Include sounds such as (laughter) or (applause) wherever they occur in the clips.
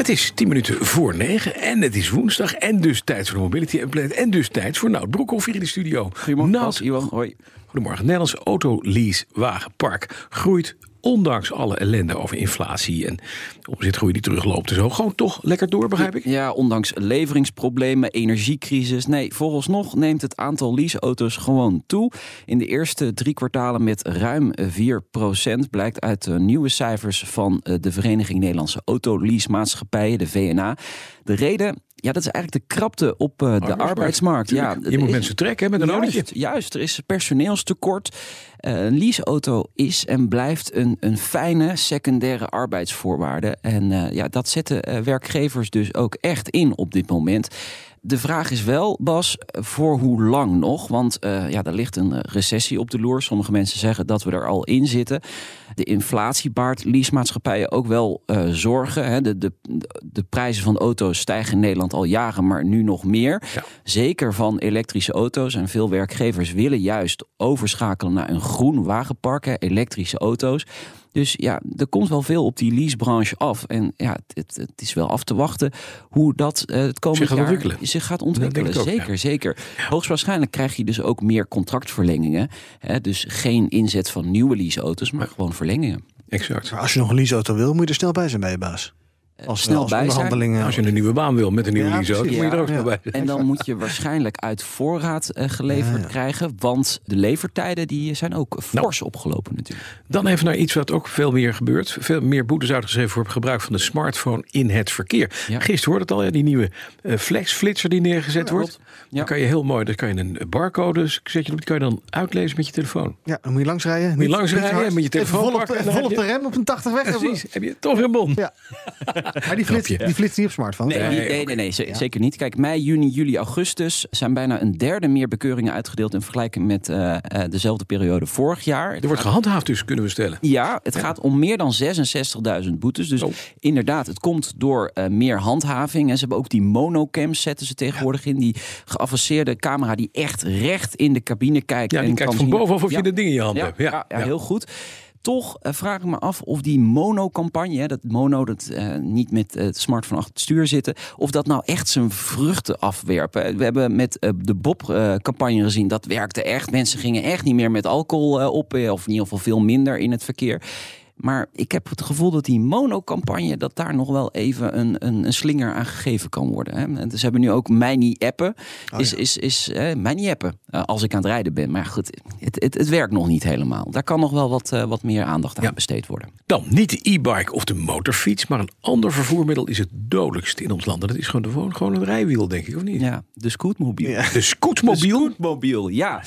Het is 10 minuten voor 9 en het is woensdag en dus tijd voor de Mobility Update en dus tijd voor Nout Broekhoff hier in de studio. Goedemorgen, Nout, Iwan. Hoi. Goedemorgen. Nederlands autolease wagenpark groeit ondanks alle ellende over inflatie en omzetgroei die terugloopt en zo. Gewoon toch lekker door, begrijp ik? Ja, ondanks leveringsproblemen, energiecrisis. Nee, vooralsnog neemt het aantal leaseauto's gewoon toe. In de eerste drie kwartalen met ruim 4% Blijkt uit de nieuwe cijfers van eh, de Vereniging Nederlandse Autoleasemaatschappijen, de VNA. De reden, ja, dat is eigenlijk de krapte op uh, de arbeidsmarkt. Ja, je moet mensen trekken met een juist. Juist, er is personeelstekort. Uh, een leaseauto is en blijft een, een fijne secundaire arbeidsvoorwaarde. En uh, ja, dat zetten werkgevers dus ook echt in op dit moment. De vraag is wel, Bas, voor hoe lang nog? Want uh, ja, er ligt een recessie op de loer. Sommige mensen zeggen dat we er al in zitten. De inflatie baart leasemaatschappijen ook wel uh, zorgen. Hè. De, de, de prijzen van auto's stijgen in Nederland al jaren, maar nu nog meer. Ja. Zeker van elektrische auto's. En veel werkgevers willen juist overschakelen naar een groen wagenpark, hè, elektrische auto's. Dus ja, er komt wel veel op die leasebranche af. En ja, het, het is wel af te wachten hoe dat uh, het komende zich jaar zich gaat ontwikkelen. ook, zeker, ja. zeker. Hoogstwaarschijnlijk krijg je dus ook meer contractverlengingen. Hè? Dus geen inzet van nieuwe leaseauto's, maar gewoon verlengingen. Exact. Maar als je nog een leaseauto wil, moet je er snel bij zijn bij je baas. Als, snel als bij zijn. Als je een nieuwe baan wil met een nieuwe Ja, precies. moet je er ook Ja, snel bij. En dan moet je waarschijnlijk uit voorraad uh, geleverd Ja, ja. krijgen. Want de levertijden die zijn ook fors opgelopen natuurlijk. Dan even naar iets wat ook veel meer gebeurt. Veel meer boetes uitgeschreven voor het gebruik van de smartphone in het verkeer. Ja. Gisteren hoorde het al, ja, die nieuwe uh, flexflitser die neergezet Ja, wordt. Ja. Dan kan je heel mooi, dan kan je een barcode zet je die kan je dan uitlezen met je telefoon. Ja, dan moet je langs rijden. Moet je langs rijden, met je telefoon Even vol op, pakken de, vol op de je- rem op een 80 weg. Precies, heb je toch weer een bon. Ja. (laughs) Maar die flitst, die flitst niet op smartphone. Nee, Nee, nee, zeker niet. Kijk, mei, juni, juli, augustus zijn bijna een derde meer bekeuringen uitgedeeld in vergelijking met eh, eh, dezelfde periode vorig jaar. Er wordt gehandhaafd dus, kunnen we stellen. Ja, het gaat om meer dan 66.000 boetes. Dus Oh. inderdaad, het komt door eh, meer handhaving. En ze hebben ook die monocams zetten ze tegenwoordig in. Die geavanceerde camera die echt recht in de cabine kijkt. Ja, en die kijkt kan van zien- bovenaf of Ja. je de ding in je hand Ja, hebt. ja, ja, heel goed. Toch eh, vraag ik me af of die mono-campagne, dat mono dat eh, niet met eh, het smartphone achter het stuur zitten, of dat nou echt zijn vruchten afwerpen. We hebben met de Bob-campagne gezien, dat werkte echt. Mensen gingen echt niet meer met alcohol op, of in ieder geval veel minder in het verkeer. Maar ik heb het gevoel dat die mono-campagne, dat daar nog wel even een, een, een slinger aan gegeven kan worden. Hè. En ze hebben nu ook mij niet appen. Is, is, is eh, mij niet appen eh, als ik aan het rijden ben. Maar goed, het, het, het werkt nog niet helemaal. Daar kan nog wel wat, eh, wat meer aandacht aan Ja. besteed worden. Dan niet de e-bike of de motorfiets, maar een ander vervoermiddel is het dodelijkst in ons land. En dat is gewoon, gewoon, gewoon een rijwiel, denk ik, of niet? Ja, de scootmobiel. De scootmobiel. Scootmobiel, ja.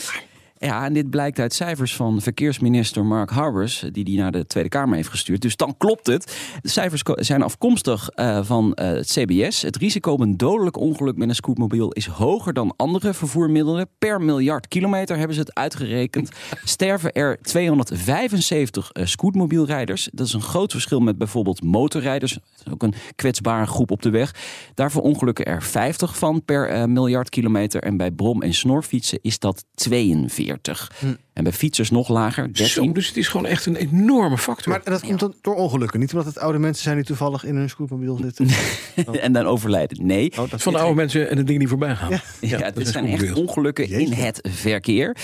Ja, en dit blijkt uit cijfers van verkeersminister Mark Harbers, die die naar de Tweede Kamer heeft gestuurd. Dus dan klopt het. De cijfers zijn afkomstig eh, van eh, het CBS. Het risico op een dodelijk ongeluk met een scootmobiel is hoger dan andere vervoermiddelen. Per miljard kilometer hebben ze het uitgerekend. Sterven er 275 eh, scootmobielrijders. Dat is een groot verschil met bijvoorbeeld motorrijders. Ook een kwetsbare groep op de weg. Daarvoor ongelukken er 50 van per miljard kilometer. En bij brom- en snorfietsen is dat 42. 40. Hm. En bij fietsers nog lager, 13. Zo, dus het is gewoon echt een enorme factor. Maar dat komt dan door ongelukken. Niet omdat het oude mensen zijn die toevallig in hun scootmobiel zitten. (laughs) en dan overlijden. Nee. Oh, dat van de oude mensen en de dingen die voorbij gaan. Ja, dat dit is zijn echt ongelukken in het verkeer.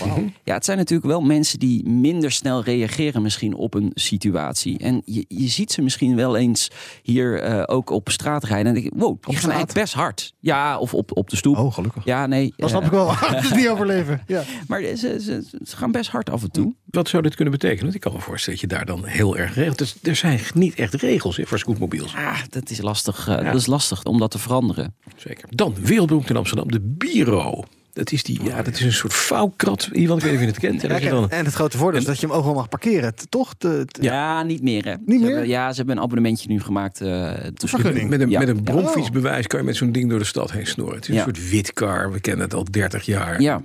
Ja, het zijn natuurlijk wel mensen die minder snel reageren misschien op een situatie. En je, je ziet ze misschien wel eens hier eh, ook op straat rijden. En denk ik, wow, die gaan straat? eigenlijk best hard. Ja, of op, op de stoep. Oh, gelukkig. Ja, nee. Dat snap eh, ik wel. (laughs) Dat is niet overleven. Ja. Maar ze, ze, ze gaan best hard af en toe. Wat zou dit kunnen betekenen? Want ik kan me voorstellen dat je daar dan heel erg regelt. Dus er zijn niet echt regels hè, voor scootmobiels. Ah, dat is lastig. eh, Dat is lastig om dat te veranderen. Zeker. Dan wereldberoemd in Amsterdam, de Biro. Dat is, die, ja, dat is een soort vouwkrat. Iemand, ik weet niet of je het kent. En Ja, dan, En het grote voordeel is dat je hem overal mag parkeren. Toch? Te- Ja, niet meer hè. Niet Ze meer? hebben- ja, ze hebben een abonnementje nu gemaakt. eh vergunning. met, een, Ja. met een bromfietsbewijs kan je met zo'n ding door de stad heen snoren. Het is Ja. een soort witkar. We kennen het al 30 jaar. Ja,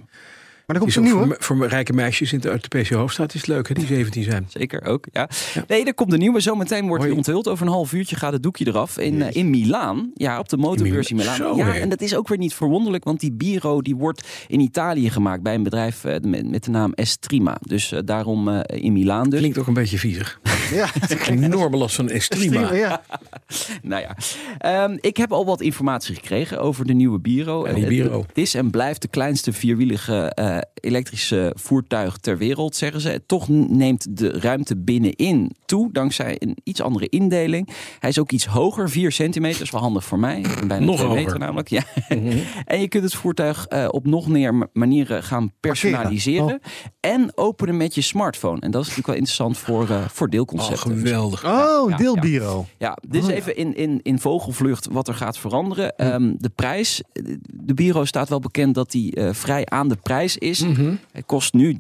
Maar er komt een nieuwe. voor, voor rijke meisjes in de, uit de PC Hoofdstraat is het leuk, hè, die 17 zijn. Zeker ook, ja. Nee, er komt een nieuwe. Zometeen wordt die onthuld. Over een half uurtje gaat het doekje eraf. In, eh, in Milaan. Ja, op de motorbeurs in Milaan. Zo, ja, en dat is ook weer niet verwonderlijk. Want die Biro die wordt in Italië gemaakt. Bij een bedrijf eh, met, met de naam Estrima. Dus eh, daarom in Milaan dus. Klinkt ook een beetje viezig. Ja, (laughs) Enorme last van Estrima. ja. (laughs) Nou ja, Ehm, ik heb al wat informatie gekregen over de nieuwe Biro. Ja, die Biro. Het is en blijft de kleinste vierwielige eh, elektrische voertuig ter wereld, zeggen ze. Toch neemt de ruimte binnenin toe, dankzij een iets andere indeling. Hij is ook iets hoger, 4 centimeter. Dat is wel handig voor mij. Bijna Nog 2 meter hoger. namelijk. Ja. (laughs) En je kunt het voertuig eh, op nog meer ma- manieren gaan personaliseren. En openen met je smartphone. En dat is natuurlijk wel interessant voor, eh voor Oh, geweldig. Oh, ja, deelbureau. Ja, dit is even in, in, in vogelvlucht wat er gaat veranderen. Ehm, de prijs, de bureau staat wel bekend dat die eh, vrij aan de prijs is. Hij kost nu 13.500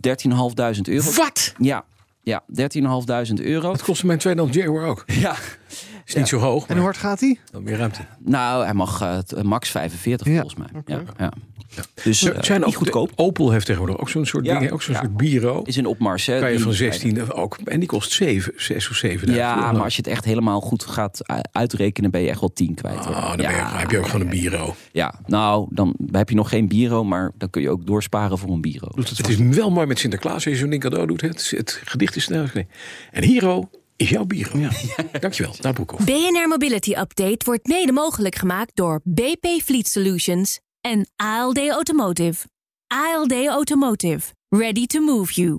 euro. Wat? Ja, ja 13.500 euro. Dat kostte mijn tweedehands Jaguar ook. (laughs) Ja, Is niet zo hoog, En hoe hard gaat hij? dan meer ruimte. nou, hij mag eh, t- max 45 Ja, volgens mij. Ja, ja. Dus eh, zijn niet ook goedkoop. Opel heeft tegenwoordig ook zo'n soort Ja, ding, ook zo'n ja. soort bureau. Is in opmars. Hè, Kan je van 16 ook. En die kost 7, 6 of 7 Ja, maar als je het echt helemaal goed gaat uitrekenen, ben je echt wel 10 kwijt. hoor. Ah, dan ben je, heb je ook gewoon een bureau. Ja, nou, dan heb je nog geen bureau, maar dan kun je ook doorsparen voor een bureau. Het is wel mooi met Sinterklaas als je zo'n ding cadeau doet. Het, het gedicht is snel. En Hero is jouw bureau. Ja. (laughs) Dankjewel, naar Broekhoff. BNR Mobility Update wordt mede mogelijk gemaakt door BP Fleet Solutions en ALD Automotive. ALD Automotive. Ready to move you.